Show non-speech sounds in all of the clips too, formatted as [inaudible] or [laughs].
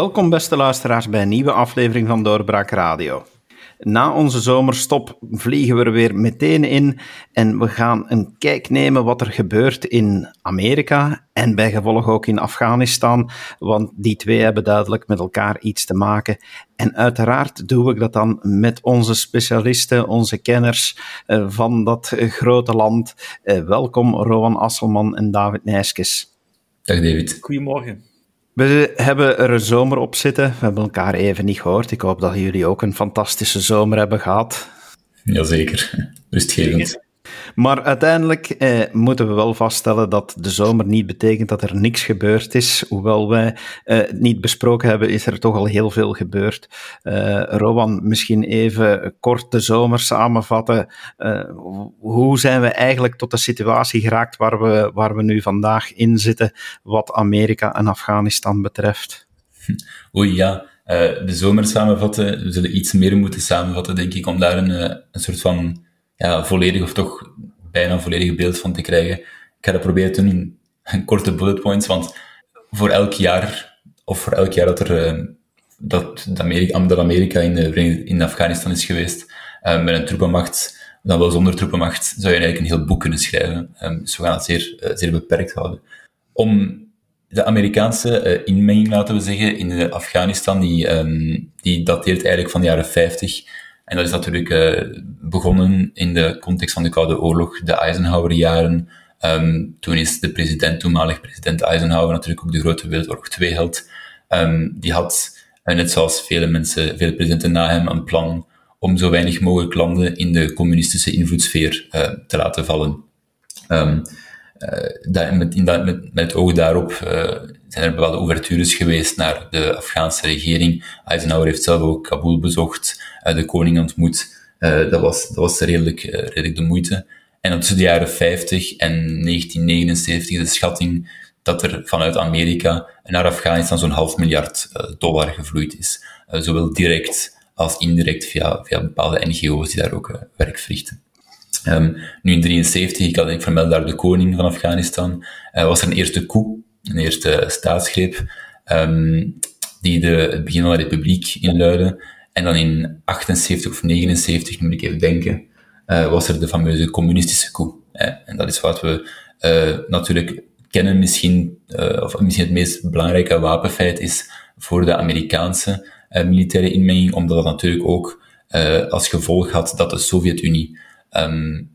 Welkom beste luisteraars bij een nieuwe aflevering van Doorbraak Radio. Na onze zomerstop vliegen we er weer meteen in en we gaan een kijk nemen wat er gebeurt in Amerika en bij gevolg ook in Afghanistan, want die twee hebben duidelijk met elkaar iets te maken. En uiteraard doen we dat dan met onze specialisten, onze kenners eh, van dat grote land. Eh, welkom Rowan Asselman en David Nijskes. Dag David. Goedemorgen. We hebben er een zomer op zitten. We hebben elkaar even niet gehoord. Ik hoop dat jullie ook een fantastische zomer hebben gehad. Jazeker. Rustgevend. Maar uiteindelijk eh, moeten we wel vaststellen dat de zomer niet betekent dat er niks gebeurd is. Hoewel wij eh, het niet besproken hebben, is er toch al heel veel gebeurd. Uh, Rowan, misschien even kort de zomer samenvatten. Uh, hoe zijn we eigenlijk tot de situatie geraakt waar we, waar we nu vandaag in zitten, wat Amerika en Afghanistan betreft? Oei, ja. Uh, de zomer samenvatten, we zullen iets meer moeten samenvatten, denk ik, om daar een, een soort van ja, volledig of toch bijna volledig beeld van te krijgen. Ik ga dat proberen te doen in [laughs] korte bullet points, want voor elk jaar, of voor elk jaar dat er uh, dat, Amerika, in, de, in Afghanistan is geweest, uh, met een troepenmacht, dan wel zonder troepenmacht, zou je eigenlijk een heel boek kunnen schrijven. Dus we gaan het zeer, uh, zeer beperkt houden. Om de Amerikaanse inmenging, laten we zeggen, in Afghanistan, die, um, die dateert eigenlijk van de jaren 50 en dat is natuurlijk uh, begonnen in de context van de Koude Oorlog, de Eisenhower-jaren. Um, toen is de president, toenmalig president Eisenhower, natuurlijk ook de Grote Wereldoorlog 2-held. Um, ehm, die had, uh, net zoals vele mensen, vele presidenten na hem, een plan om zo weinig mogelijk landen in de communistische invloedssfeer uh, te laten vallen. Um, dat, met, in dat, met, met het oog daarop zijn er bepaalde ouvertures geweest naar de Afghaanse regering. Eisenhower heeft zelf ook Kabul bezocht, uh, de koning ontmoet. Uh, dat, was, dat was redelijk, uh, redelijk de moeite. En tussen de jaren 50 en 1979 is de schatting dat er vanuit Amerika naar Afghanistan zo'n half miljard dollar gevloeid is. zowel direct als indirect via, via bepaalde NGO's die daar ook werk verrichten. Um, nu in 1973, ik had ik vermeld daar de koning van Afghanistan, was er een eerste coup een eerste staatsgreep, um, die de, het begin van de republiek inluidde. En dan in 78 of 79, moet ik even denken, uh, was er de fameuze communistische coup. En dat is wat we uh, natuurlijk kennen misschien, uh, of misschien het meest belangrijke wapenfeit is voor de Amerikaanse militaire inmenging, omdat dat natuurlijk ook als gevolg had dat de Sovjet-Unie um,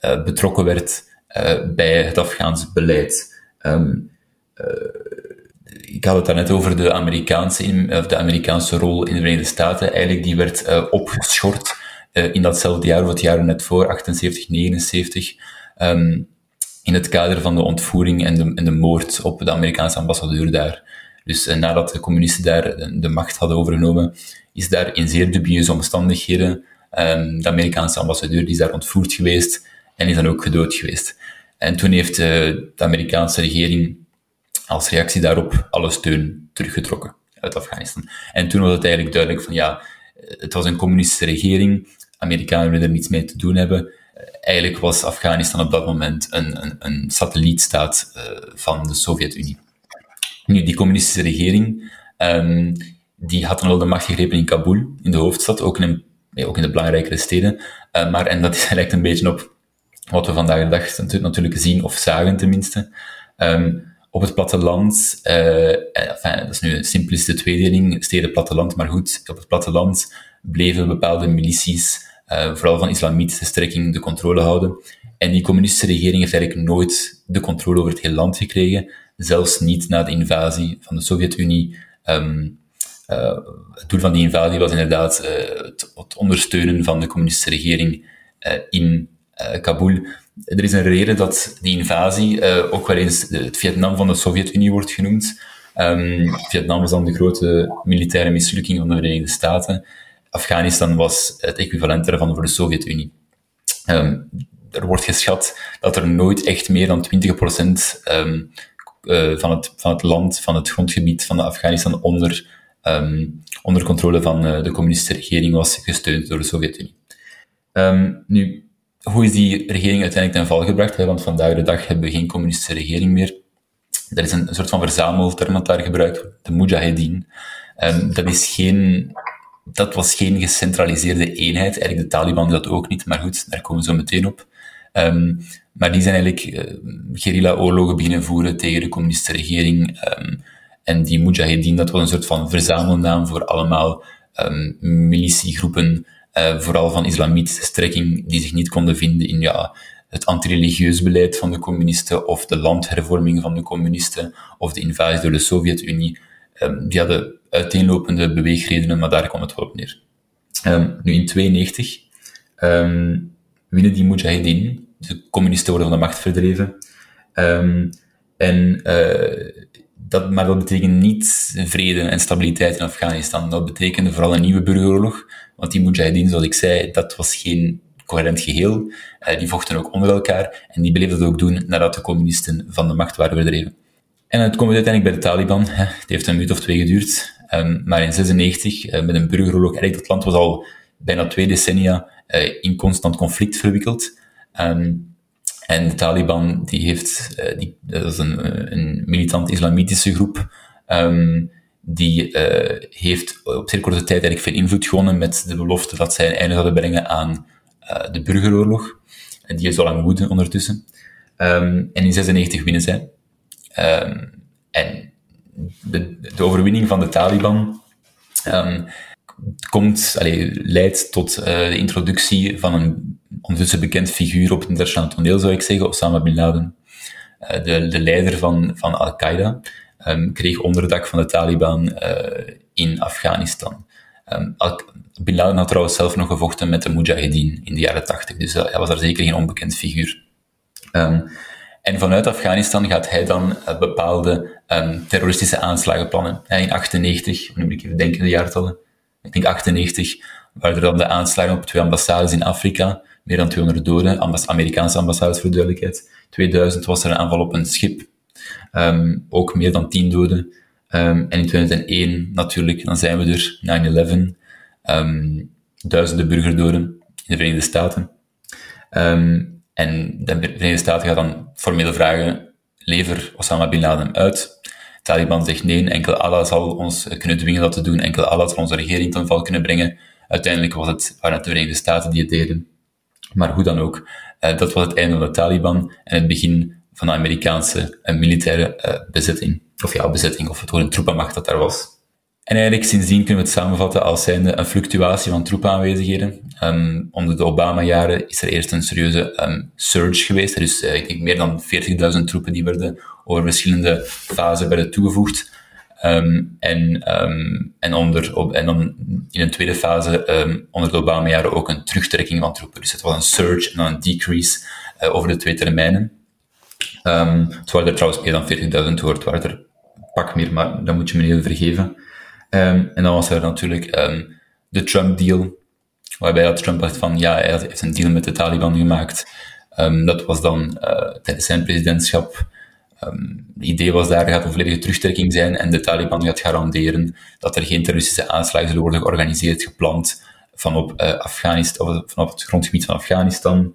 betrokken werd bij het Afghaans beleid. Uh, ik had het daarnet over de Amerikaanse, of de Amerikaanse rol in de Verenigde Staten. Eigenlijk, die werd uh, opgeschort uh, in datzelfde jaar, of het jaar net voor, 78, 79. Um, in het kader van de ontvoering en de, en de moord op de Amerikaanse ambassadeur daar. Dus nadat de communisten daar de, macht hadden overgenomen, is daar in zeer dubieuze omstandigheden um, de Amerikaanse ambassadeur die is daar ontvoerd geweest en is dan ook gedood geweest. En toen heeft de Amerikaanse regering als reactie daarop alle steun teruggetrokken uit Afghanistan. En toen was het eigenlijk duidelijk van ja, het was een communistische regering, Amerikanen willen er niets mee te doen hebben. Eigenlijk was Afghanistan op dat moment een, een, een satellietstaat uh, van de Sovjet-Unie. Nu, die communistische regering, um, die had dan wel de macht gegrepen in Kabul, in de hoofdstad, ook in, ook in de belangrijkere steden. Uh, maar, en dat [laughs] lijkt een beetje op wat we vandaag de dag natuurlijk zien, of zagen tenminste. Um, op het platteland, uh, enfin, dat is nu een simplistische tweedeling, steden-platteland, maar goed, op het platteland bleven bepaalde milities, uh, vooral van islamitische strekking, de controle houden. En die communistische regering heeft eigenlijk nooit de controle over het hele land gekregen, zelfs niet na de invasie van de Sovjet-Unie. Uh, het doel van die invasie was inderdaad het, het, ondersteunen van de communistische regering in Kabul er is een reden dat die invasie uh, ook wel eens het Vietnam van de Sovjet-Unie wordt genoemd. Um, Vietnam was dan de grote militaire mislukking van de Verenigde Staten. Afghanistan was het equivalent daarvan voor de Sovjet-Unie. Um, er wordt geschat dat er nooit echt meer dan 20% um, uh, van, het, van het land, van het grondgebied van Afghanistan onder, onder controle van de communistische regering was gesteund door de Sovjet-Unie. nu, hoe is die regering uiteindelijk ten val gebracht? Hè? Want vandaag de dag hebben we geen communistische regering meer. dat is een, soort van verzamelterm dat daar gebruikt de Mujahedin. Um, dat is geen, dat was geen gecentraliseerde eenheid. Eigenlijk de Taliban dat ook niet, maar goed, daar komen we zo meteen op. Um, maar die zijn eigenlijk uh, guerrilla-oorlogen beginnen voeren tegen de communistische regering. Um, en die Mujahedin, dat was een soort van verzamelnaam voor allemaal militiegroepen, uh, vooral van islamitische strekking, die zich niet konden vinden in ja, het antireligieus beleid van de communisten of de landhervorming van de communisten of de invasie door de Sovjet-Unie. Um, die hadden uiteenlopende beweegredenen, maar daar kwam het wel op neer. Um, nu in 92 um, winnen die Mujahedin, de communisten worden van de macht verdreven. en uh, dat, maar dat betekent niet vrede en stabiliteit in Afghanistan. Dat betekende vooral een nieuwe burgeroorlog. Want die Mujahedin, zoals ik zei, dat was geen coherent geheel. Uh, die vochten ook onder elkaar. En die bleven dat ook doen nadat de communisten van de macht waren verdreven. En het komt uiteindelijk bij de Taliban. Het heeft een minuut of twee geduurd. Um, maar in 96, uh, eh, met een burgeroorlog, eigenlijk dat land was al bijna twee decennia uh, in constant conflict verwikkeld. Um, en de Taliban, die heeft, uh, die, dat is een, een militant islamitische groep, um, die uh, heeft op zeer korte tijd eigenlijk veel invloed gewonnen met de belofte dat zij een einde zouden brengen aan uh, de burgeroorlog. En die is al lang woede ondertussen. Um, en in 96 winnen zij. Um, en de, de, overwinning van de Taliban komt, allee, leidt tot de introductie van een ondertussen bekend figuur op het internationaal toneel, zou ik zeggen, Osama Bin Laden. Uh, de, de leider van, van Al-Qaeda um, kreeg onderdak van de Taliban uh, in Afghanistan. Um, Bin Laden had trouwens zelf nog gevochten met de Mujahedin in de jaren tachtig, dus hij was daar zeker geen onbekend figuur. Um, en vanuit Afghanistan gaat hij dan bepaalde terroristische aanslagen plannen. in 98, nu moet ik even denken de jaartallen, ik denk 98, waren er dan de aanslagen op twee ambassades in Afrika, meer dan 200 doden, Amerikaanse ambassades voor duidelijkheid. 2000 was er een aanval op een schip, um, ook meer dan 10 doden. Um, en in 2001 natuurlijk, dan zijn we er, 9-11, um, duizenden burgerdoden in de Verenigde Staten. en de Verenigde Staten gaat dan formeel vragen, lever Osama Bin Laden uit. Taliban zegt nee, enkel Allah zal ons kunnen dwingen dat te doen, enkel Allah zal onze regering ten val kunnen brengen. Uiteindelijk was het, waren het de Verenigde Staten die het deden. Maar hoe dan ook, uh, dat was het einde van de Taliban en het begin van de Amerikaanse uh, militaire uh, bezetting. Of ja, bezetting, of het gewoon een troepenmacht dat daar was. En eigenlijk sindsdien kunnen we het samenvatten als zijnde een fluctuatie van troepenaanwezigheden. Um, onder de Obama-jaren is er eerst een serieuze um, surge geweest. Is, uh, ik denk, meer dan 40.000 troepen die werden over verschillende fasen werden toegevoegd. Um, en, um, en, onder, op, en in een tweede fase, um, onder de Obama-jaren, ook een terugtrekking van troepen. Dus het was een surge en dan een decrease uh, over de twee termijnen. het waren er trouwens meer dan 40.000 hoort, waren er pak meer, maar dat moet je me even vergeven. en dan was er natuurlijk de Trump-deal, waarbij Trump dacht van, ja, hij heeft een deal met de Taliban gemaakt. dat was dan uh, tijdens zijn presidentschap Um, het idee was daar gaat een volledige terugtrekking zijn en de Taliban gaat garanderen dat er geen terroristische aanslagen zullen worden georganiseerd, gepland van op, uh, Afghanistan, of van op het grondgebied van Afghanistan.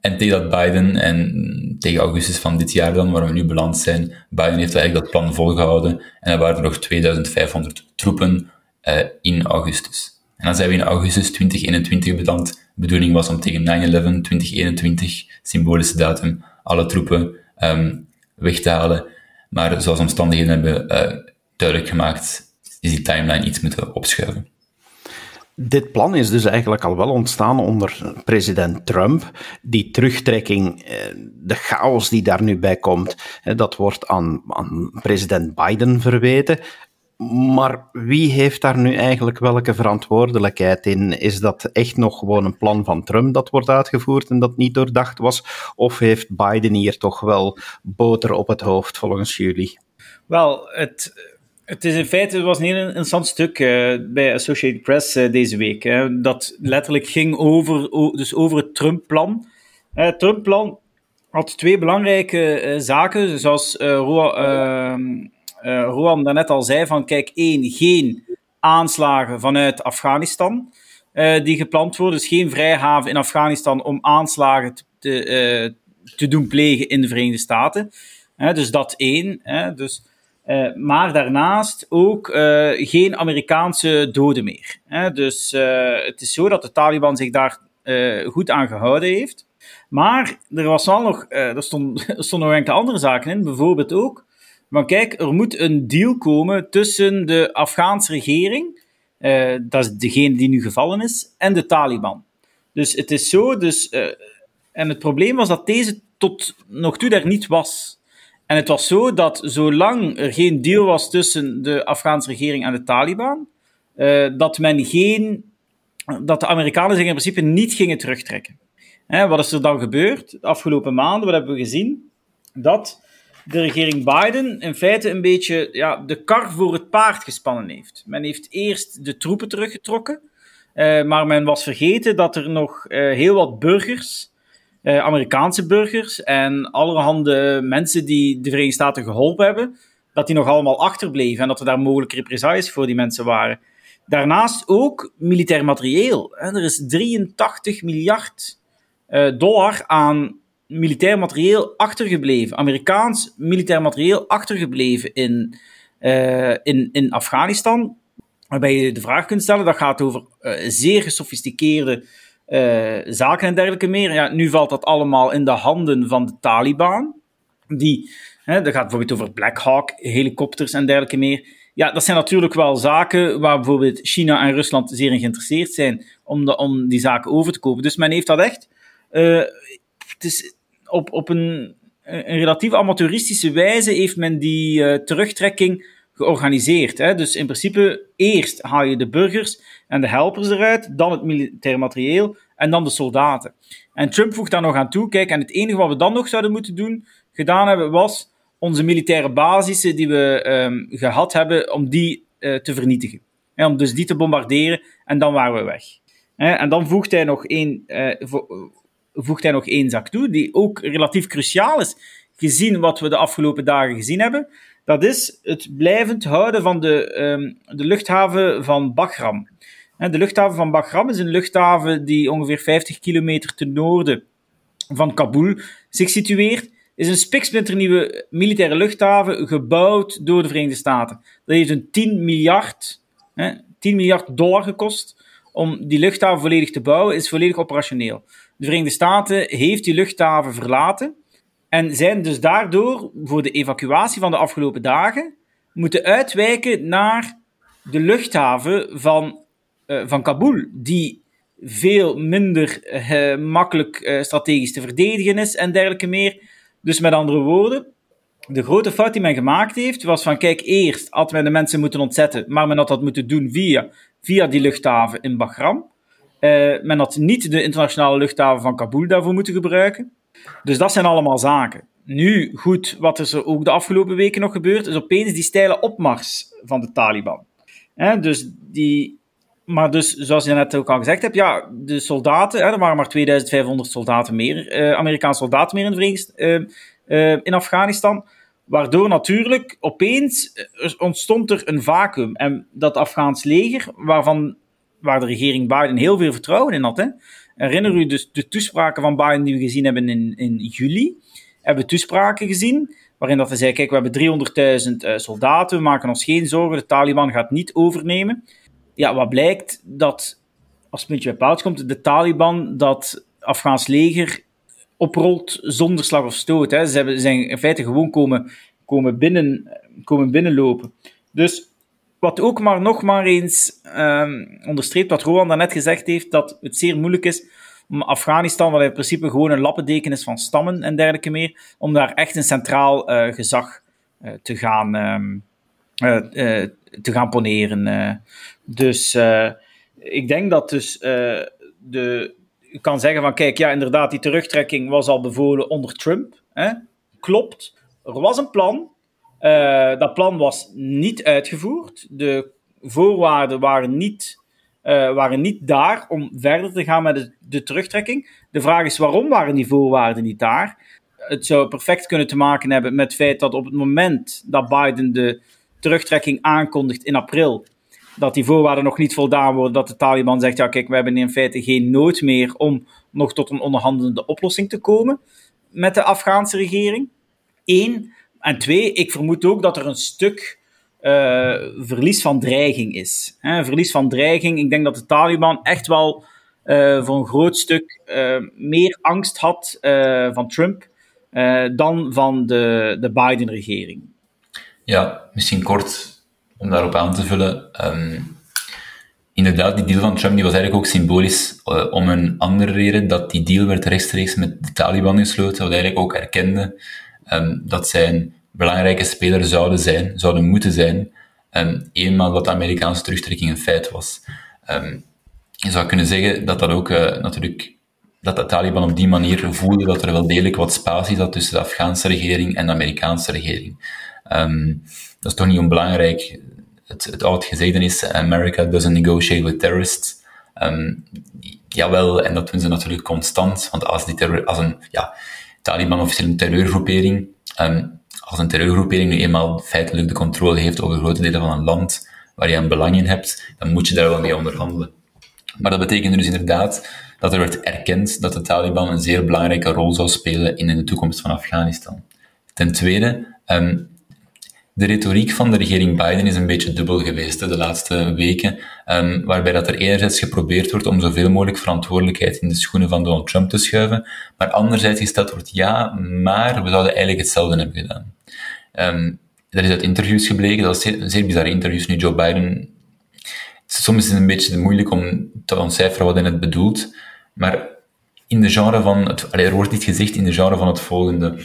En tegen dat Biden, en tegen augustus van dit jaar dan, waar we nu beland zijn, Biden heeft eigenlijk dat plan volgehouden en er waren er nog 2500 troepen uh, in augustus. En dan zijn we in augustus 2021 beland. De bedoeling was om tegen 9-11 2021, symbolische datum, alle troepen um, weg te halen. Maar zoals omstandigheden hebben uh, duidelijk gemaakt, is die timeline iets moeten opschuiven. Dit plan is dus eigenlijk al wel ontstaan onder president Trump. Die terugtrekking, eh, de chaos die daar nu bij komt, dat wordt aan, aan president Biden verweten. Maar wie heeft daar nu eigenlijk welke verantwoordelijkheid in? Is dat echt nog gewoon een plan van Trump dat wordt uitgevoerd en dat niet doordacht was? Of heeft Biden hier toch wel boter op het hoofd volgens jullie? Wel, het, het is in feite het was een heel interessant stuk uh, bij Associated Press uh, deze week. Hè, dat letterlijk ging over, dus over het Trump-plan. Uh, het Trump-plan had twee belangrijke zaken, zoals ehm, uh, Roan daarnet al zei, van kijk, één, geen aanslagen vanuit Afghanistan uh, die gepland worden. Dus geen vrijhaven in Afghanistan om aanslagen te, te doen plegen in de Verenigde Staten. dus dat één. dus, maar daarnaast ook geen Amerikaanse doden meer. dus het is zo dat de Taliban zich daar goed aan gehouden heeft. Maar er, was wel nog, er, stond, [laughs] er stonden nog enkele andere zaken in. Bijvoorbeeld ook van kijk, er moet een deal komen tussen de Afghaanse regering, dat is degene die nu gevallen is, en de Taliban. Dus het is zo, dus, en het probleem was dat deze tot nog toe daar niet was. En het was zo dat zolang er geen deal was tussen de Afghaanse regering en de Taliban, uh, dat men geen, dat de Amerikanen zich in principe niet gingen terugtrekken. Hè, wat is er dan gebeurd? De afgelopen maanden, wat hebben we gezien? Dat de regering Biden in feite een beetje ja, de kar voor het paard gespannen heeft. Men heeft eerst de troepen teruggetrokken, uh, maar men was vergeten dat er nog uh, heel wat burgers uh, Amerikaanse burgers en allerhande mensen die de Verenigde Staten geholpen hebben, dat die nog allemaal achterbleven en dat er daar mogelijk represailles voor die mensen waren. Daarnaast ook militair materieel. Er is 83 miljard dollar aan militair materieel achtergebleven, Amerikaans militair materieel achtergebleven in, uh, in, in Afghanistan. Waarbij je de vraag kunt stellen, dat gaat over zeer gesofisticeerde uh, zaken en dergelijke meer. Ja, nu valt dat allemaal in de handen van de Taliban. Die, hè, dat gaat bijvoorbeeld over Black Hawk, helikopters en dergelijke meer. Ja, dat zijn natuurlijk wel zaken waar bijvoorbeeld China en Rusland zeer in geïnteresseerd zijn om, de, om die zaken over te kopen. Dus men heeft dat echt het is op, op een, een relatief amateuristische wijze heeft men die uh, terugtrekking georganiseerd. Hè? Dus in principe, eerst haal je de burgers en de helpers eruit, dan het militair materieel en dan de soldaten. En Trump voegt daar nog aan toe, kijk, en het enige wat we dan nog zouden moeten doen, gedaan hebben, was onze militaire basissen die we um, gehad hebben, om die uh, te vernietigen. Hè, om dus die te bombarderen, en dan waren we weg. Hè, en dan voegt hij nog één, uh, voegt hij nog één zak toe, die ook relatief cruciaal is, gezien wat we de afgelopen dagen gezien hebben dat is het blijvend houden van de, um, de luchthaven van Bagram. De luchthaven van Bagram is een luchthaven die ongeveer 50 kilometer ten noorden van Kabul zich situeert. Is een spiksplinternieuwe militaire luchthaven gebouwd door de Verenigde Staten. Dat heeft een 10 miljard, hè, 10 miljard dollar gekost om die luchthaven volledig te bouwen. Is volledig operationeel. De Verenigde Staten heeft die luchthaven verlaten en zijn dus daardoor voor de evacuatie van de afgelopen dagen moeten uitwijken naar de luchthaven van, uh, van Kabul, die veel minder uh, makkelijk uh, strategisch te verdedigen is en dergelijke meer. Dus met andere woorden, de grote fout die men gemaakt heeft, was van kijk, eerst had men de mensen moeten ontzetten, maar men had dat moeten doen via, via die luchthaven in Bagram. Men had niet de internationale luchthaven van Kabul daarvoor moeten gebruiken. Dus dat zijn allemaal zaken. Nu, goed, wat is er ook de afgelopen weken nog gebeurd, is opeens die steile opmars van de Taliban. dus die, maar dus, zoals je net ook al gezegd hebt, ja, de soldaten, er waren maar 2500 soldaten meer, eh, Amerikaanse soldaten meer in, Verenigd, uh, uh, in Afghanistan. Waardoor natuurlijk opeens ontstond er een vacuüm. En dat Afghaans leger, waarvan, waar de regering Biden heel veel vertrouwen in had, hè, Herinner u dus de toespraken van Biden die we gezien hebben in, in juli? Hebben we toespraken gezien waarin dat hij zei, kijk, we hebben 300.000 uh, soldaten, we maken ons geen zorgen, de Taliban gaat niet overnemen. Ja, wat blijkt? Dat, als het puntje bij paaltje komt, de Taliban dat Afghaans leger oprolt zonder slag of stoot. Hè. Ze hebben, zijn in feite gewoon komen, komen, binnen, komen binnenlopen. Dus wat ook maar nog maar eens um, onderstreept wat Rowan daarnet gezegd heeft, dat het zeer moeilijk is om Afghanistan, wat in principe gewoon een lappendeken is van stammen en dergelijke meer, om daar echt een centraal uh, gezag uh, te, gaan, um, uh, te gaan poneren. dus ik denk dat dus de, je kan zeggen van kijk, ja inderdaad, die terugtrekking was al bevolen onder Trump. Hè? Klopt, er was een plan, uh, dat plan was niet uitgevoerd. De voorwaarden waren niet, uh, waren niet daar om verder te gaan met de, de, terugtrekking. De vraag is waarom waren die voorwaarden niet daar? Het zou perfect kunnen te maken hebben met het feit dat op het moment dat Biden de terugtrekking aankondigt in april, dat die voorwaarden nog niet voldaan worden, dat de Taliban zegt, ja kijk, we hebben in feite geen nood meer om nog tot een onderhandelende oplossing te komen met de Afghaanse regering. Eén, en twee, ik vermoed ook dat er een stuk uh, verlies van dreiging is. Hè? Verlies van dreiging. Ik denk dat de Taliban echt wel uh, voor een groot stuk uh, meer angst had van Trump dan van de, de Biden-regering. Ja, misschien kort om daarop aan te vullen. Um, inderdaad, die deal van Trump die was eigenlijk ook symbolisch om een andere reden. Dat die deal werd rechtstreeks met de Taliban gesloten, wat eigenlijk ook erkende um, dat zijn belangrijke speler zouden zijn, zouden moeten zijn, um, eenmaal dat de Amerikaanse terugtrekking een feit was. Um, je zou kunnen zeggen dat dat ook uh, natuurlijk dat de Taliban op die manier voelde dat er wel degelijk wat spatie zat tussen de Afghaanse regering en de Amerikaanse regering. Dat is toch niet onbelangrijk. Het, het oud gezegde is, America doesn't negotiate with terrorists. Um, jawel, en dat doen ze natuurlijk constant, want als, die als een ja, Taliban officieel een terreurgroepering um, als een terreurgroepering nu eenmaal feitelijk de controle heeft over grote delen van een land waar je een belang in hebt, dan moet je daar wel mee onderhandelen. Maar dat betekent dus inderdaad dat er werd erkend dat de Taliban een zeer belangrijke rol zou spelen in de toekomst van Afghanistan. Ten tweede, um, de retoriek van de regering Biden is een beetje dubbel geweest de laatste weken, um, waarbij dat er enerzijds geprobeerd wordt om zoveel mogelijk verantwoordelijkheid in de schoenen van Donald Trump te schuiven, maar anderzijds gesteld wordt, ja, maar we zouden eigenlijk hetzelfde hebben gedaan. Er is uit interviews gebleken, dat is zeer, zeer bizarre interviews nu, Joe Biden. Soms is het een beetje moeilijk om te ontcijferen wat hij het bedoelt, maar in de genre van, het, er wordt niet gezegd in de genre van het volgende,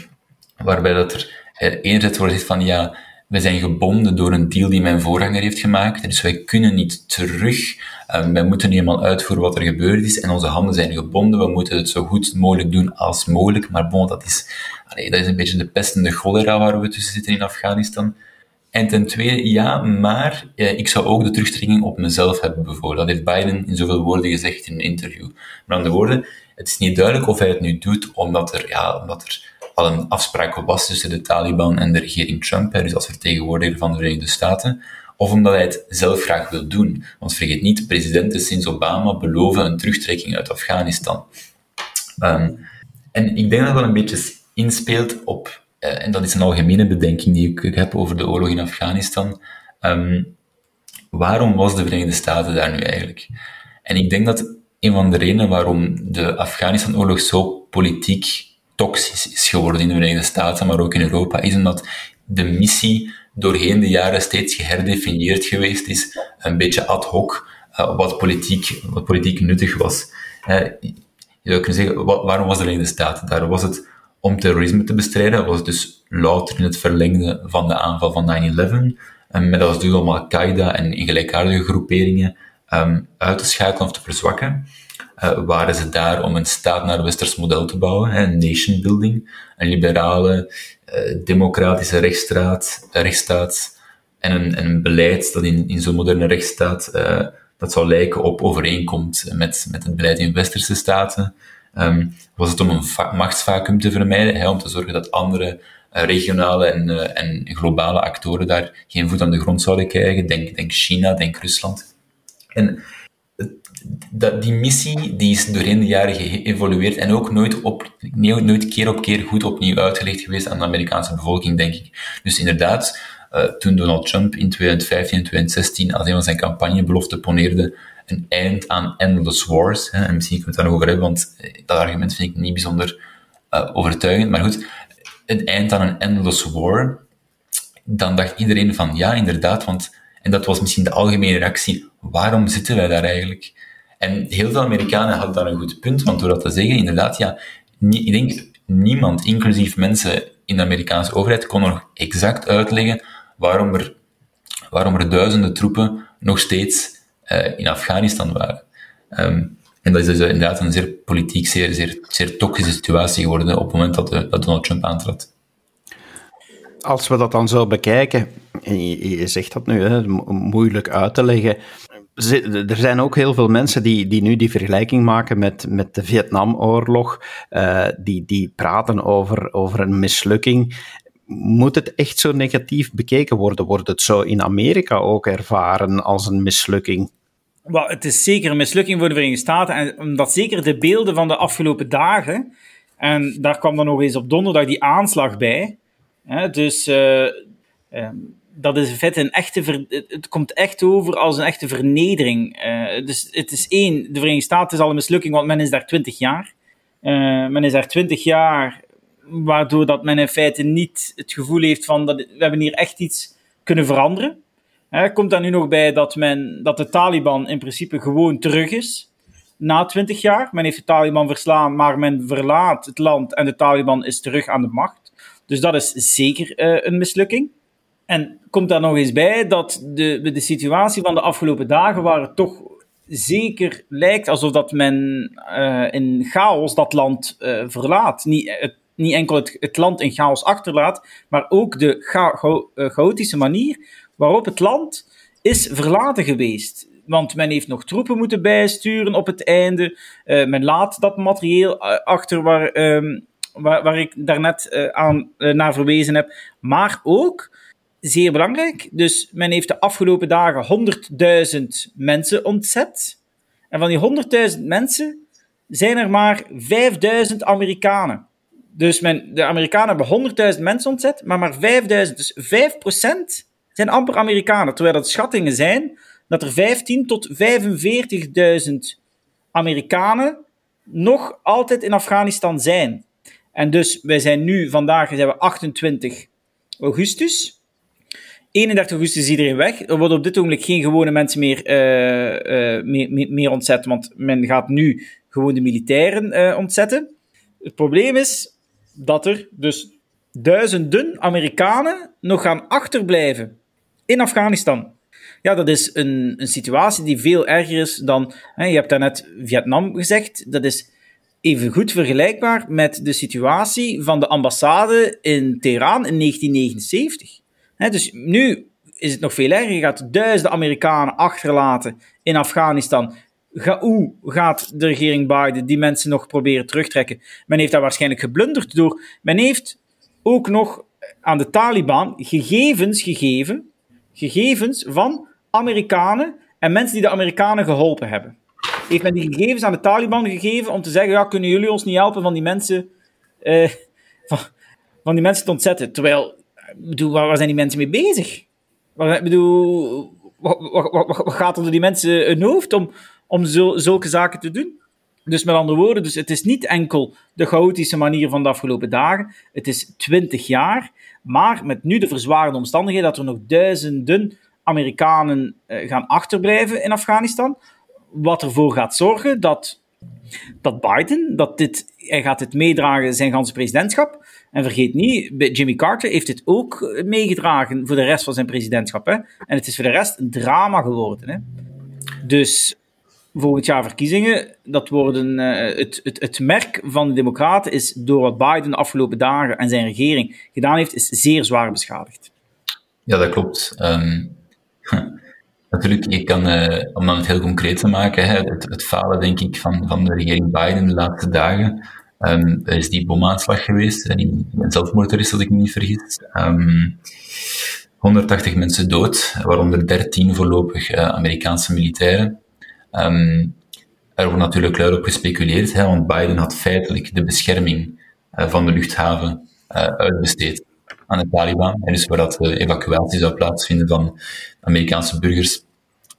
waarbij dat er enerzijds wordt gezegd van, ja, wij zijn gebonden door een deal die mijn voorganger heeft gemaakt, dus wij kunnen niet terug. Um, wij moeten eenmaal uitvoeren wat er gebeurd is en onze handen zijn gebonden. We moeten het zo goed mogelijk doen als mogelijk. Maar bon, dat is, dat is een beetje de pest en de cholera waar we tussen zitten in Afghanistan. En ten tweede, ja, maar eh, ik zou ook de terugtrekking op mezelf hebben bevolen. Dat heeft Biden in zoveel woorden gezegd in een interview. Met andere woorden, het is niet duidelijk of hij het nu doet omdat er, ja, omdat er al een afspraak was tussen de Taliban en de regering Trump, dus als vertegenwoordiger van de Verenigde Staten, of omdat hij het zelf graag wil doen. Want vergeet niet, presidenten sinds Obama beloven een terugtrekking uit Afghanistan. Um, en ik denk dat dat een beetje inspeelt op, uh, en dat is een algemene bedenking die ik, heb over de oorlog in Afghanistan. Um, waarom was de Verenigde Staten daar nu eigenlijk? En ik denk dat een van de redenen waarom de Afghanistan-oorlog zo politiek toxisch is geworden in de Verenigde Staten, maar ook in Europa, is omdat de missie doorheen de jaren steeds geherdefinieerd geweest is, een beetje ad hoc, uh, wat, politiek, wat politiek nuttig was. Uh, je zou kunnen zeggen, waarom was de Verenigde Staten daar? Was het om terrorisme te bestrijden? Was het dus louter in het verlengde van de aanval van 9-11? Um, met als doel om Al-Qaeda en gelijkaardige groeperingen um, uit te schakelen of te verzwakken? Uh, waren ze daar om een staat naar westers model te bouwen, een nation building, een liberale, uh, democratische rechtsstaat, rechtsstaat en een, en een beleid dat in, in zo'n moderne rechtsstaat uh, dat zou lijken op overeenkomt met, met het beleid in westerse staten. Um, was het om een machtsvacuum te vermijden, om te zorgen dat andere regionale en, en globale actoren daar geen voet aan de grond zouden krijgen. Denk, denk China, denk Rusland. En dat, die missie die is doorheen de jaren geëvolueerd en ook nooit, op, nooit keer op keer goed opnieuw uitgelegd geweest aan de Amerikaanse bevolking, denk ik. Dus inderdaad, uh, toen Donald Trump in 2015 en 2016 als een van zijn campagnebeloften poneerde een eind aan endless wars, hè, en misschien kunnen we het daarover hebben, want eh, dat argument vind ik niet bijzonder uh, overtuigend, maar goed, een eind aan een endless war, dan dacht iedereen van ja, inderdaad, want en dat was misschien de algemene reactie, waarom zitten wij daar eigenlijk? En heel veel Amerikanen hadden daar een goed punt, want door dat te zeggen, inderdaad, ja, ik denk niemand, inclusief mensen in de Amerikaanse overheid, kon nog exact uitleggen waarom er, waarom er duizenden troepen nog steeds uh, in Afghanistan waren. Um, en dat is dus inderdaad een zeer politiek, zeer, zeer, zeer toxische situatie geworden op het moment dat, de, dat Donald Trump aantrad. Als we dat dan zo bekijken, je, je zegt dat nu, hè, moeilijk uit te leggen, er zijn ook heel veel mensen die, die nu die vergelijking maken met, met de Vietnamoorlog, uh, die, die praten over, over een mislukking. Moet het echt zo negatief bekeken worden? Wordt het zo in Amerika ook ervaren als een mislukking? Well, het is zeker een mislukking voor de Verenigde Staten. En omdat zeker de beelden van de afgelopen dagen, en daar kwam dan nog eens op donderdag die aanslag bij, dus uh, dat is in feite een echte. Het komt echt over als een echte vernedering. Uh, dus het is één, de Verenigde Staten is al een mislukking, want men is daar twintig jaar. Uh, men is daar twintig jaar, waardoor dat men in feite niet het gevoel heeft van dat we hebben hier echt iets kunnen veranderen. Er komt daar nu nog bij dat, men, dat de Taliban in principe gewoon terug is. Na twintig jaar. Men heeft de Taliban verslaan, maar men verlaat het land en de Taliban is terug aan de macht. Dus dat is zeker een mislukking. En komt daar nog eens bij dat de, de situatie van de afgelopen dagen, waar het toch zeker lijkt alsof dat men uh, in chaos dat land uh, verlaat. Niet, niet enkel het, het, land in chaos achterlaat, maar ook de cha chaotische manier waarop het land is verlaten geweest. Want men heeft nog troepen moeten bijsturen op het einde. Men laat dat materieel achter waar, um, waar, waar, ik daarnet aan, naar verwezen heb. Maar ook, zeer belangrijk, dus men heeft de afgelopen dagen 100.000 mensen ontzet. En van die 100.000 mensen zijn er maar 5.000 Amerikanen. Dus men, de Amerikanen hebben 100.000 mensen ontzet, maar maar 5.000. Dus 5% zijn amper Amerikanen. Terwijl dat schattingen zijn dat er 15 tot 45.000 Amerikanen nog altijd in Afghanistan zijn. En dus wij zijn nu, vandaag zijn we 28 augustus. 31 augustus is iedereen weg. Er worden op dit ogenblik geen gewone mensen meer, uh, uh, meer, meer, ontzet, want men gaat nu gewoon de militairen uh, ontzetten. Het probleem is dat er dus duizenden Amerikanen nog gaan achterblijven in Afghanistan. Ja, dat is een, een situatie die veel erger is dan. Hè, je hebt daarnet Vietnam gezegd. Dat is even goed vergelijkbaar met de situatie van de ambassade in Teheran in 1979. Dus nu is het nog veel erger. Je gaat duizenden Amerikanen achterlaten in Afghanistan. Hoe gaat de regering Biden die mensen nog proberen terugtrekken? Men heeft daar waarschijnlijk geblunderd door. Men heeft ook nog aan de Taliban gegevens gegeven gegevens van Amerikanen en mensen die de Amerikanen geholpen hebben. Heeft men die gegevens aan de Taliban gegeven om te zeggen, ja, kunnen jullie ons niet helpen van die mensen, uh, van, van, die mensen te ontzetten? Terwijl, bedoel, waar, zijn die mensen mee bezig? Waar, bedoel, wat, wat, wat, wat, gaat er die mensen hun hoofd om, om zo, zulke zaken te doen? Dus met andere woorden, dus het is niet enkel de chaotische manier van de afgelopen dagen. Het is twintig jaar. Maar met nu de verzwarende omstandigheden dat er nog duizenden Amerikanen uh, gaan achterblijven in Afghanistan. Wat ervoor gaat zorgen dat, dat Biden, dat dit, hij gaat dit meedragen zijn ganse presidentschap. En vergeet niet, Jimmy Carter heeft dit ook meegedragen voor de rest van zijn presidentschap. Hè? En het is voor de rest een drama geworden. Hè? Dus volgend jaar verkiezingen, dat worden, uh, het, het, het merk van de Democraten is door wat Biden de afgelopen dagen en zijn regering gedaan heeft, is zeer zwaar beschadigd. Ja, dat klopt. Um, [laughs] natuurlijk, je kan, uh, om het heel concreet te maken, hè, het, het, falen, denk ik, van, van de regering Biden de laatste dagen, um, er is die bomaanslag geweest, die een zelfmoordterrorist, als ik me niet vergis. Um, 180 mensen dood, waaronder 13 voorlopig uh, Amerikaanse militairen. Um, er wordt natuurlijk luid op gespeculeerd, hè, want Biden had feitelijk de bescherming uh, van de luchthaven uitbesteed aan de Taliban. En dus waar dat de evacuatie zou plaatsvinden van Amerikaanse burgers,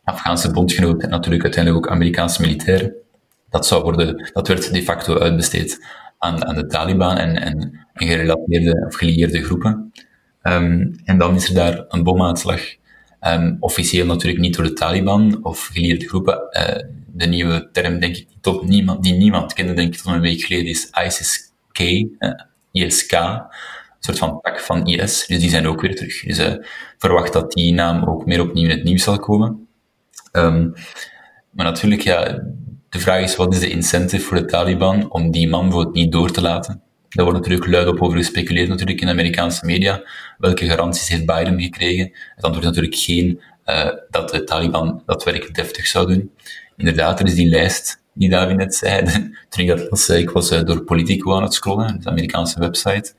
Afghaanse bondgenoten en natuurlijk uiteindelijk ook Amerikaanse militairen. Dat, zou worden, dat werd de facto uitbesteed aan, aan de Taliban en, en, en gerelateerde of gelieerde groepen. Um, en dan is er daar een bomaanslag Um, officieel natuurlijk niet door de Taliban of geleerde groepen. Uh, de nieuwe term, denk ik, die, tot niemand, die niemand kende, denk ik, tot een week geleden, is ISIS-K, uh, ISK, soort van tak van IS. Dus die zijn ook weer terug. Dus uh, verwacht dat die naam ook meer opnieuw in het nieuws zal komen. Um, maar natuurlijk, ja, de vraag is, wat is de incentive voor de Taliban om die man voor het niet door te laten? Daar wordt natuurlijk luid op over gespeculeerd natuurlijk in de Amerikaanse media. Welke garanties heeft Biden gekregen? Het antwoord is natuurlijk geen uh, dat de Taliban dat werk deftig zou doen. Inderdaad, er is die lijst die David net zei. [laughs] Toen ik was, ik was uh, door Politico aan het scrollen, de Amerikaanse website.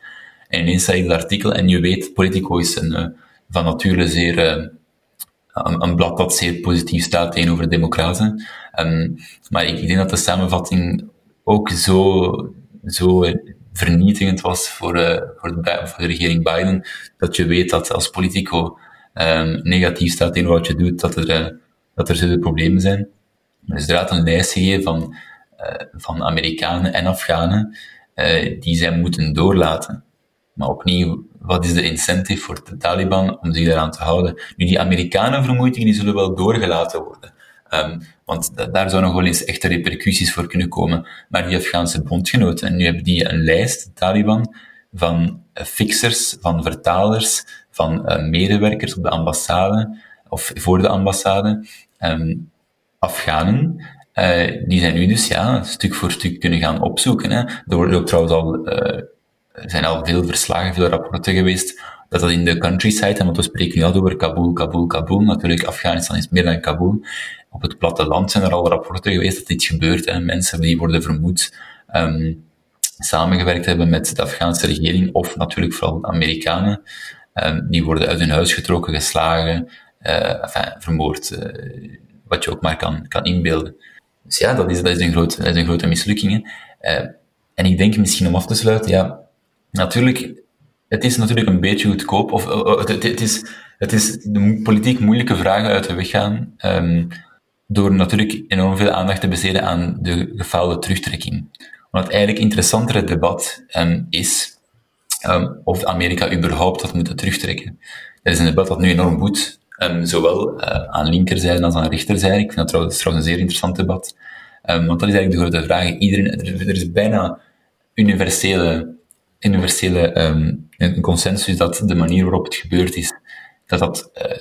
En ineens ik het artikel, en je weet, Politico is een, uh, van nature zeer, een, een, blad dat zeer positief staat tegenover de democraten. Um, maar ik, denk dat de samenvatting ook zo, zo vernietigend was voor, voor, de, voor regering Biden, dat je weet dat als politico um, negatief staat in wat je doet, dat er, dat er zulke problemen zijn. Er is inderdaad een lijst van, van Amerikanen en Afghanen die zij moeten doorlaten. Maar opnieuw, wat is de incentive voor de Taliban om zich daaraan te houden? Nu, die Amerikanen, vermoed ik, die zullen wel doorgelaten worden. Um, want daar zou nog wel eens echte repercussies voor kunnen komen. Maar die Afghaanse bondgenoten, en nu hebben die een lijst, de Taliban, van uh, fixers, van vertalers, van uh, medewerkers op de ambassade, of voor de ambassade, um, Afghanen, uh, die zijn nu dus ja, stuk voor stuk kunnen gaan opzoeken. Hè. Er worden ook trouwens al, er zijn al veel verslagen, veel rapporten geweest dat dat in de countryside, want we spreken nu al over Kabul, Kabul, Kabul. Natuurlijk, Afghanistan is meer dan Kabul. Op het platteland zijn er al rapporten geweest dat dit gebeurt. Hè. Mensen die worden vermoed um, samengewerkt hebben met de Afghaanse regering, of natuurlijk vooral de Amerikanen. Um, die worden uit hun huis getrokken, geslagen, enfin, vermoord. Uh, wat je ook maar kan, kan inbeelden. Dus ja, dat is, een, groot, is een grote mislukking. Uh, en ik denk misschien om af te sluiten, ja, natuurlijk het is natuurlijk een beetje goedkoop, of uh, het, het, is, het is de politiek moeilijke vragen uit de weg gaan, um, door natuurlijk enorm veel aandacht te besteden aan de gefaalde terugtrekking. Wat het eigenlijk interessantere debat um, is, um, of Amerika überhaupt had moeten terugtrekken. Dat is een debat dat nu enorm woedt, zowel uh, aan linkerzijde als aan rechterzijde. Ik vind dat trouwens, trouwens een zeer interessant debat. want dat is eigenlijk de grote vraag. Iedereen, er, er is bijna universele universele um, een consensus dat de manier waarop het gebeurd is, dat dat uh,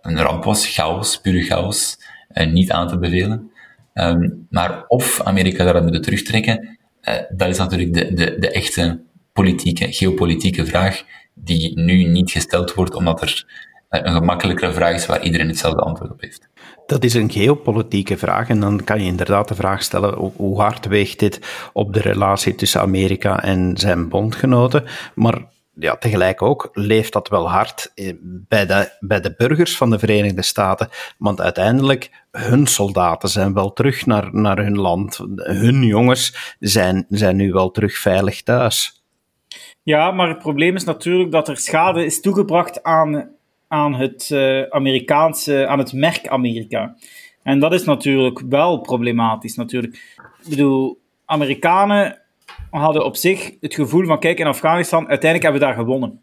een ramp was, chaos, pure chaos, en niet aan te bevelen. Um, maar of Amerika daaruit moet terugtrekken, uh, dat is natuurlijk de, de, de echte politieke, geopolitieke vraag, die nu niet gesteld wordt, omdat er een gemakkelijkere vraag is waar iedereen hetzelfde antwoord op heeft. Dat is een geopolitieke vraag en dan kan je inderdaad de vraag stellen hoe hard weegt dit op de relatie tussen Amerika en zijn bondgenoten. Maar ja, tegelijk ook leeft dat wel hard eh, bij de, bij de burgers van de Verenigde Staten. Want uiteindelijk, hun soldaten zijn wel terug naar, naar hun land. Hun jongens zijn, zijn nu wel terug veilig thuis. Ja, maar het probleem is natuurlijk dat er schade is toegebracht aan aan het uh, Amerikaanse, aan het merk Amerika. En dat is natuurlijk wel problematisch. Natuurlijk. Ik bedoel, Amerikanen hadden op zich het gevoel van, kijk, in Afghanistan, uiteindelijk hebben we daar gewonnen.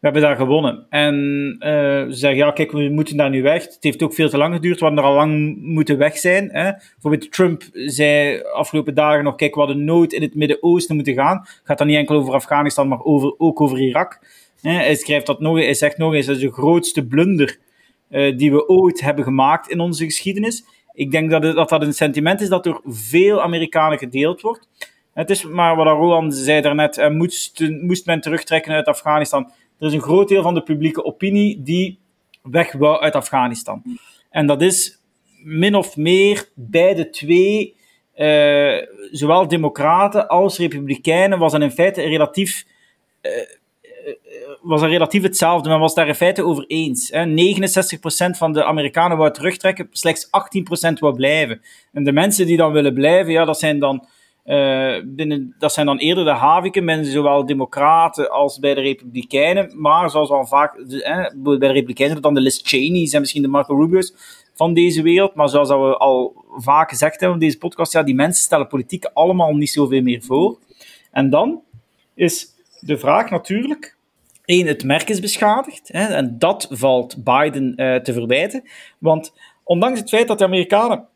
We hebben daar gewonnen. En uh, ze zeggen, ja, kijk, we moeten daar nu weg. Het heeft ook veel te lang geduurd, we hadden er al lang moeten weg zijn. Hè. Bijvoorbeeld Trump zei afgelopen dagen nog, kijk, we hadden nood in het Midden-Oosten moeten gaan. Het gaat dan niet enkel over Afghanistan, maar over, ook over Irak. Hij, schrijft dat nog, hij zegt nog eens, dat is de grootste blunder uh, die we ooit hebben gemaakt in onze geschiedenis. Ik denk dat, dat dat een sentiment is dat door veel Amerikanen gedeeld wordt. Het is maar wat Roland zei daarnet, uh, moest, moest men terugtrekken uit Afghanistan. Er is een groot deel van de publieke opinie die weg wou uit Afghanistan. En dat is min of meer bij de twee, uh, zowel democraten als republikeinen, was dan in feite relatief was er relatief hetzelfde. Men was daar in feite over eens. Hè. 69% van de Amerikanen wou terugtrekken, slechts 18% wou blijven. En de mensen die dan willen blijven, ja, dat zijn dan, binnen, dat zijn dan eerder de haviken, mensen zowel democraten als bij de republikeinen. Maar zoals al vaak, hè, bij de republikeinen dan de Liz Cheney's en misschien de Marco Rubio's van deze wereld. Maar zoals we al vaak gezegd hebben in deze podcast, ja, die mensen stellen politiek allemaal niet zoveel meer voor. En dan is de vraag natuurlijk, Eén, het merk is beschadigd. Hè, en dat valt Biden uh, te verwijten. Want ondanks het feit dat de Amerikanen,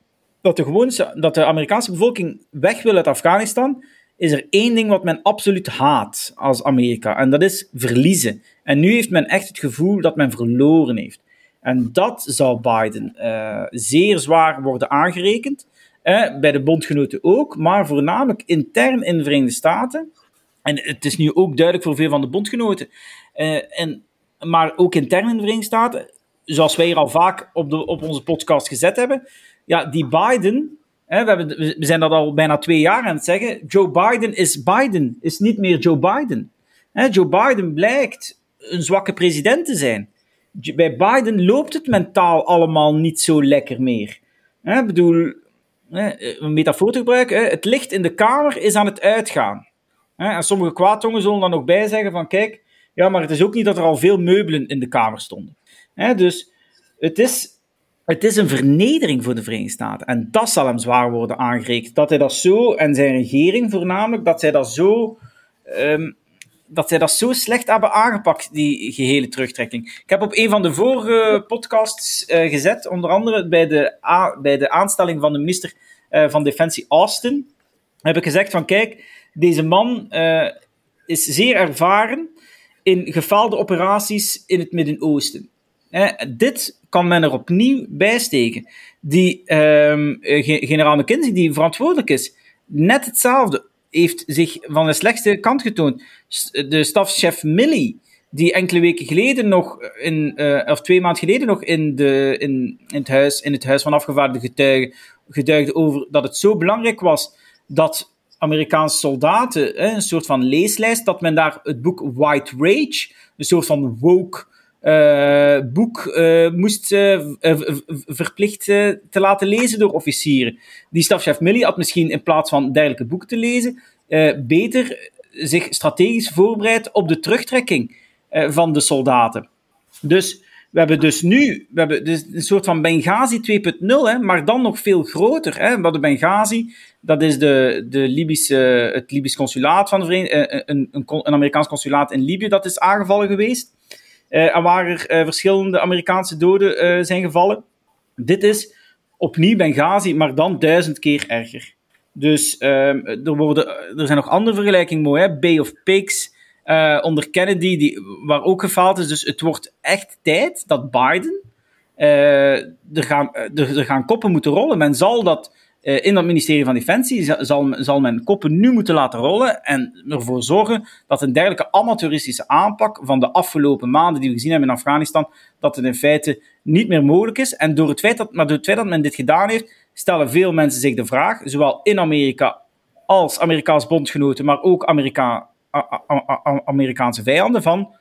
dat de, gewone, dat de Amerikaanse bevolking weg wil uit Afghanistan, is er één ding wat men absoluut haat als Amerika. En dat is verliezen. En nu heeft men echt het gevoel dat men verloren heeft. En dat zal Biden uh, zeer zwaar worden aangerekend. Eh, bij de bondgenoten ook, maar voornamelijk intern in de Verenigde Staten. En het is nu ook duidelijk voor veel van de bondgenoten. Uh, en, maar ook intern in de Verenigde Staten, zoals wij hier al vaak op, de, op onze podcast gezet hebben. Ja, die Biden, hè, we, we zijn dat al bijna twee jaar aan het zeggen. Joe Biden is Biden, is niet meer Joe Biden. Hè, Joe Biden blijkt een zwakke president te zijn. Bij Biden loopt het mentaal allemaal niet zo lekker meer. Ik bedoel, een metafoor te gebruiken, het licht in de kamer is aan het uitgaan. En sommige kwaadtongen zullen dan nog bij zeggen van kijk, ja, maar het is ook niet dat er al veel meubelen in de kamer stonden. Dus het is, het is een vernedering voor de Verenigde Staten. En dat zal hem zwaar worden aangereikt. Dat hij dat zo, en zijn regering voornamelijk, dat zij dat zo... Ehm, dat zij dat zo slecht hebben aangepakt, die gehele terugtrekking. Ik heb op een van de vorige podcasts uh, gezet, onder andere bij de, bij de aanstelling van de minister uh, van Defensie Austin, heb ik gezegd van kijk, deze man uh, is zeer ervaren in gefaalde operaties in het Midden-Oosten. dit kan men er opnieuw bijsteken. Die um, generaal McKinsey, die verantwoordelijk is, net hetzelfde heeft zich van de slechtste kant getoond. De stafchef Millie, die enkele weken geleden nog, in, uh, of twee maanden geleden nog, in, de, in, in, het, huis, in het Huis van Afgevaardigden getuigen, getuigde over dat het zo belangrijk was dat Amerikaanse soldaten, een soort van leeslijst, dat men daar het boek White Rage, een soort van woke uh, boek uh, moest uh, verplicht te laten lezen door officieren. Die stafchef Millie had misschien in plaats van dergelijke boeken te lezen, beter zich strategisch voorbereid op de terugtrekking van de soldaten. Dus we hebben dus nu we hebben dus een soort van Benghazi 2.0, maar dan nog veel groter. Hè. We Benghazi, dat is de, de Libische, het Libisch consulaat van de een, een, een Amerikaans consulaat in Libië dat is aangevallen geweest. Waar er uh, verschillende Amerikaanse doden zijn gevallen. Dit is opnieuw Benghazi, maar dan duizend keer erger. Dus ehm, er, worden, er zijn nog andere vergelijkingen mooi. Bay of Pigs onder Kennedy, die, waar ook gefaald is. Dus het wordt echt tijd dat Biden. er, gaan, er, er gaan koppen moeten rollen. Men zal dat uh, in dat ministerie van Defensie zal, zal men koppen nu moeten laten rollen en ervoor zorgen dat een dergelijke amateuristische aanpak van de afgelopen maanden die we gezien hebben in Afghanistan, dat het in feite niet meer mogelijk is. En door het feit dat, maar door het feit dat men dit gedaan heeft, stellen veel mensen zich de vraag, zowel in Amerika als Amerikaans bondgenoten, maar ook Amerika, Amerikaanse vijanden, van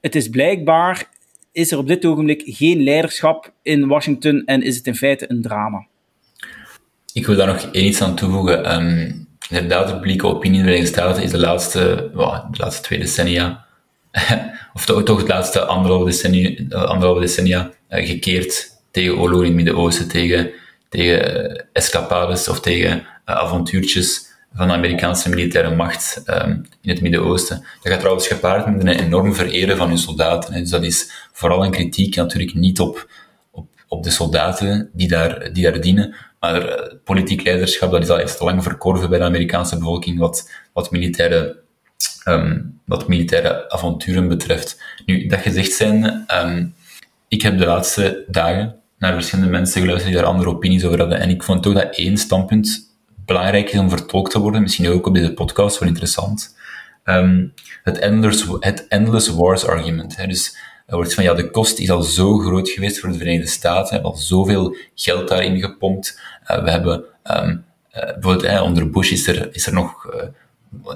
het is blijkbaar, is er op dit ogenblik geen leiderschap in Washington en is het in feite een drama. Ik wil daar nog één iets aan toevoegen. Um, de publieke opinie in de Verenigde Staten is de laatste, de laatste twee decennia, [laughs] of toch, het laatste anderhalve decennia, anderhalve decennia gekeerd tegen oorlog in het Midden-Oosten, tegen, tegen uh, escapades of tegen uh, avontuurtjes van de Amerikaanse militaire macht um, in het Midden-Oosten. Dat gaat trouwens gepaard met een enorm vereren van hun soldaten. Dus dat is vooral een kritiek natuurlijk niet op, op, op de soldaten die daar, die daar dienen, maar uh, politiek leiderschap, dat is al te lang verkorven bij de Amerikaanse bevolking, wat, wat, militaire, um, wat militaire avonturen betreft. Nu, dat gezegd zijn, um, ik heb de laatste dagen naar verschillende mensen geluisterd die daar andere opinies over hadden. En ik vond toch dat één standpunt belangrijk is om vertolkt te worden, misschien ook op deze podcast, wel interessant. Um, het, endless, het endless wars argument. Dus er wordt van ja, de kost is al zo groot geweest voor de Verenigde Staten, we hebben al zoveel geld daarin gepompt. Uh, we hebben um, uh, bijvoorbeeld onder Bush is er, is er nog, uh,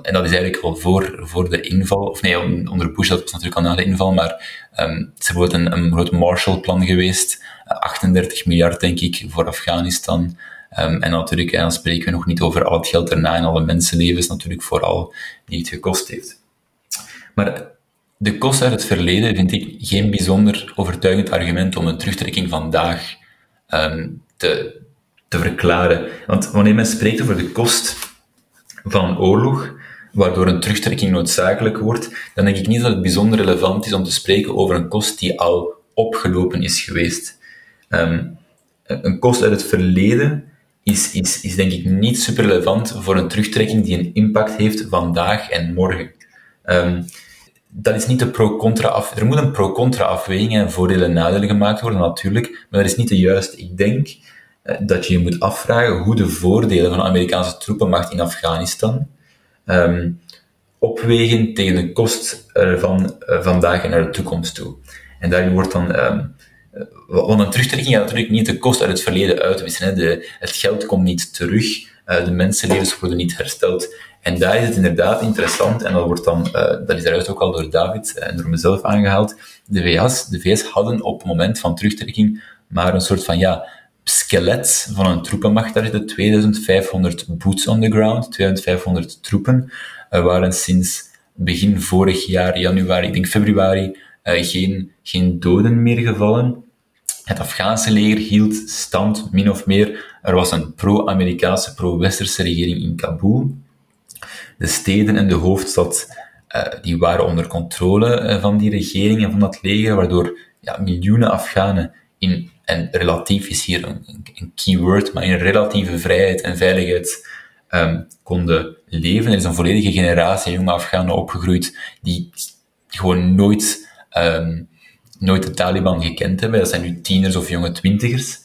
en dat is eigenlijk wel voor, voor de inval, of nee, onder Bush, dat was natuurlijk al na de inval, maar um, het is bijvoorbeeld een, een groot Marshallplan geweest, 38 miljard denk ik voor Afghanistan. Um, en natuurlijk, en dan spreken we nog niet over al het geld erna en alle mensenlevens, natuurlijk vooral die het gekost heeft. Maar de kost uit het verleden vind ik geen bijzonder overtuigend argument om een terugtrekking vandaag um, te, te verklaren. Want wanneer men spreekt over de kost van oorlog, waardoor een terugtrekking noodzakelijk wordt, dan denk ik niet dat het bijzonder relevant is om te spreken over een kost die al opgelopen is geweest. Um, een kost uit het verleden is, is, is denk ik niet super relevant voor een terugtrekking die een impact heeft vandaag en morgen. Um, dat is niet de pro-contra af. Er moet een pro-contra afweging en voordelen en nadelen gemaakt worden, natuurlijk, maar dat is niet de juiste. Ik denk eh, dat je je moet afvragen hoe de voordelen van de Amerikaanse troepenmacht in Afghanistan um, opwegen tegen de kost van uh, vandaag en naar de toekomst toe. En daarin wordt dan, um, want een terugtrekking gaat natuurlijk niet de kost uit het verleden uitwissen. Hè. De, het geld komt niet terug, uh, de mensenlevens worden niet hersteld. En daar is het inderdaad interessant, en dat, wordt dan, uh, dat is eruit ook al door David en door mezelf aangehaald. De VS, de VS hadden op het moment van terugtrekking maar een soort van ja, skelet van een troepenmacht. Daar zitten 2500 boots on the ground, 2500 troepen. Er waren sinds begin vorig jaar, januari, ik denk februari, geen, geen doden meer gevallen. Het Afghaanse leger hield stand, min of meer. Er was een pro-Amerikaanse, pro-Westerse regering in Kabul. De steden en de hoofdstad uh, die waren onder controle uh, van die regering en van dat leger, waardoor ja, miljoenen Afghanen in, en relatief is hier een, een keyword, maar in relatieve vrijheid en veiligheid um, konden leven. Er is een volledige generatie jonge Afghanen opgegroeid die gewoon nooit, um, nooit de Taliban gekend hebben. Dat zijn nu tieners of jonge twintigers.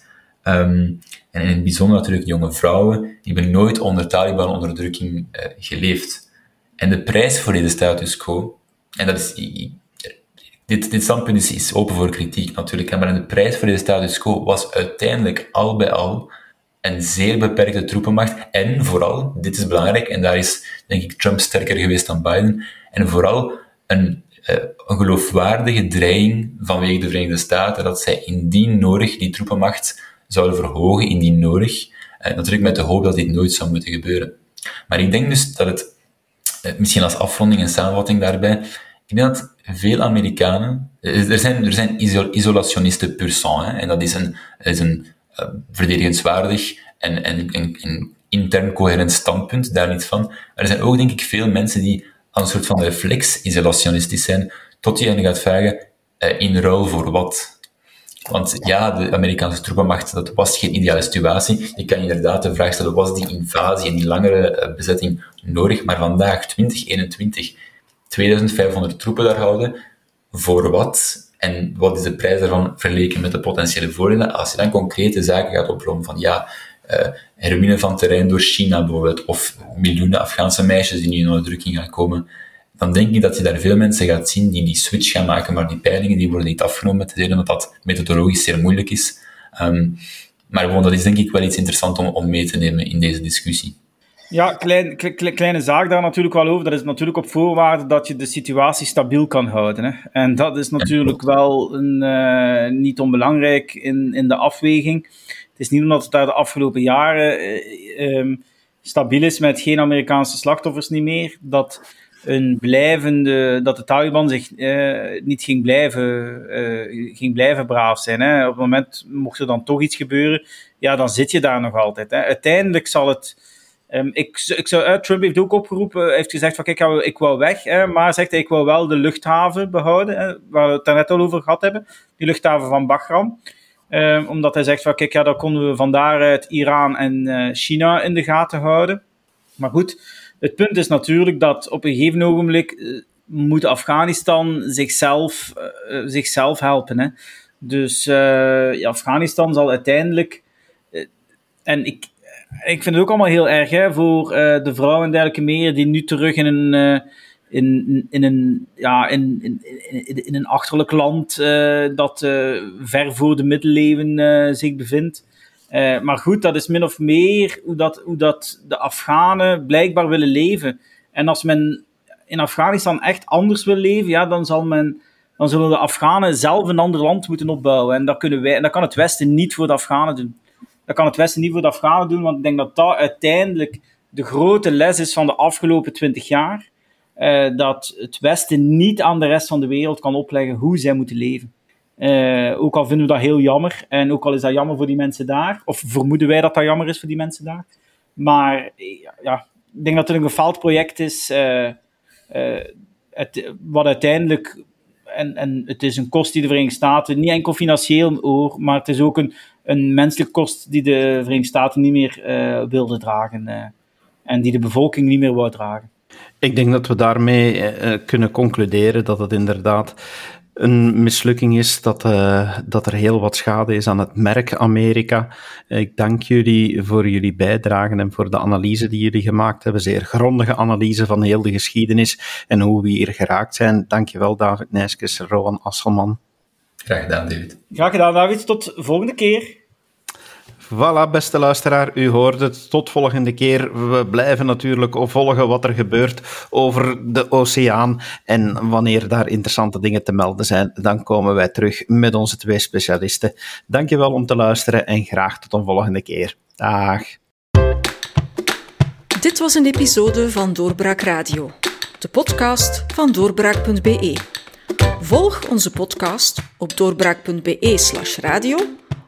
Um, en in het bijzonder natuurlijk jonge vrouwen, die hebben nooit onder Taliban-onderdrukking uh, geleefd. En de prijs voor deze status quo, en dat is, dit, dit standpunt is, is open voor kritiek natuurlijk, maar de prijs voor deze status quo was uiteindelijk al bij al een zeer beperkte troepenmacht en vooral, dit is belangrijk, en daar is denk ik Trump sterker geweest dan Biden, en vooral een, een geloofwaardige dreiging vanwege de Verenigde Staten dat zij indien nodig die troepenmacht zouden verhogen, indien nodig, uh, natuurlijk met de hoop dat dit nooit zou moeten gebeuren. Maar ik denk dus dat het, uh, misschien als afronding en samenvatting daarbij, ik denk dat veel Amerikanen, er zijn, er zijn isolationisten pur sang, en dat is een, is een uh, verdedigenswaardig en, en, en, intern coherent standpunt, daar niet van. Maar er zijn ook, denk ik, veel mensen die aan een soort van reflex isolationistisch zijn, tot je hen gaat vragen, uh, in ruil voor wat? Want ja, de Amerikaanse troepenmacht, dat was geen ideale situatie. Je kan inderdaad de vraag stellen, was die invasie en die langere uh, bezetting nodig? Maar vandaag, 2021, 2500 troepen daar houden, voor wat? En wat is de prijs daarvan vergeleken met de potentiële voordelen? Als je dan concrete zaken gaat oproepen van ja, uh, hermine van terrein door China bijvoorbeeld, of miljoenen Afghaanse meisjes die nu in onderdrukking gaan komen, dan denk ik dat je daar veel mensen gaat zien die die switch gaan maken, maar die peilingen die worden niet afgenomen te delen, omdat dat methodologisch zeer moeilijk is. Um, maar gewoon, dat is denk ik wel iets interessants om, om mee te nemen in deze discussie. Ja, klein, kleine zaak daar natuurlijk wel over. Dat is natuurlijk op voorwaarde dat je de situatie stabiel kan houden. Hè. En dat is natuurlijk wel een, uh, niet onbelangrijk in, in de afweging. Is niet omdat het daar de afgelopen jaren uh, um, stabiel is met geen Amerikaanse slachtoffers niet meer, dat een blijvende, dat de Taliban zich uh, niet ging blijven, ging blijven braaf zijn. Hè. Op het moment mocht er dan toch iets gebeuren, ja, dan zit je daar nog altijd. Hè. Uiteindelijk zal het Um, ik, ik zou, Trump heeft ook opgeroepen, heeft gezegd van kijk, ik wil weg, hè, maar zegt hij, ik wil wel de luchthaven behouden, hè, waar we het net al over gehad hebben, die luchthaven van Bagram. Um, omdat hij zegt van kijk, ja, dan konden we van daaruit Iran en uh, China in de gaten houden. Maar goed, het punt is natuurlijk dat op een gegeven ogenblik uh, moet Afghanistan zichzelf, uh, zichzelf helpen. Hè. Dus ja, Afghanistan zal uiteindelijk, en ik, ik vind het ook allemaal heel erg hè, voor de vrouwen en dergelijke meer die nu terug in een, in, in, een, ja, in, in, in, een achterlijk land uh, dat ver voor de middeleeuwen zich bevindt. maar goed, dat is min of meer hoe dat, hoe dat de Afghanen blijkbaar willen leven. En als men in Afghanistan echt anders wil leven, ja, dan zal men dan zullen de Afghanen zelf een ander land moeten opbouwen. En dat, kunnen wij, en dat kan het Westen niet voor de Afghanen doen. Dat kan het Westen niet voor de Afghanen doen, want ik denk dat dat uiteindelijk de grote les is van de afgelopen twintig jaar. Uh, dat het Westen niet aan de rest van de wereld kan opleggen hoe zij moeten leven. Uh, ook al vinden we dat heel jammer, en ook al is dat jammer voor die mensen daar, of vermoeden wij dat dat jammer is voor die mensen daar. Maar ja, ik denk dat het een gefaald project is, het, wat uiteindelijk en, en het is een kost die de Verenigde Staten, niet enkel financieel hoor, maar het is ook een, een menselijke kost die de Verenigde Staten niet meer wilde dragen. En die de bevolking niet meer wou dragen. Ik denk dat we daarmee uh, kunnen concluderen dat het inderdaad een mislukking is, dat, uh, dat er heel wat schade is aan het merk Amerika. Ik dank jullie voor jullie bijdragen en voor de analyse die jullie gemaakt hebben. Zeer grondige analyse van heel de geschiedenis en hoe we hier geraakt zijn. Dankjewel David Nijskes, Rowan Asselman. Graag gedaan, David. Graag gedaan, David. Tot volgende keer. Voilà, beste luisteraar, u hoort het. Tot volgende keer. We blijven natuurlijk volgen wat er gebeurt over de oceaan. En wanneer daar interessante dingen te melden zijn, dan komen wij terug met onze twee specialisten. Dankjewel om te luisteren en graag tot een volgende keer. Dag. Dit was een episode van Doorbraak Radio, de podcast van doorbraak.be. Volg onze podcast op doorbraak.be/radio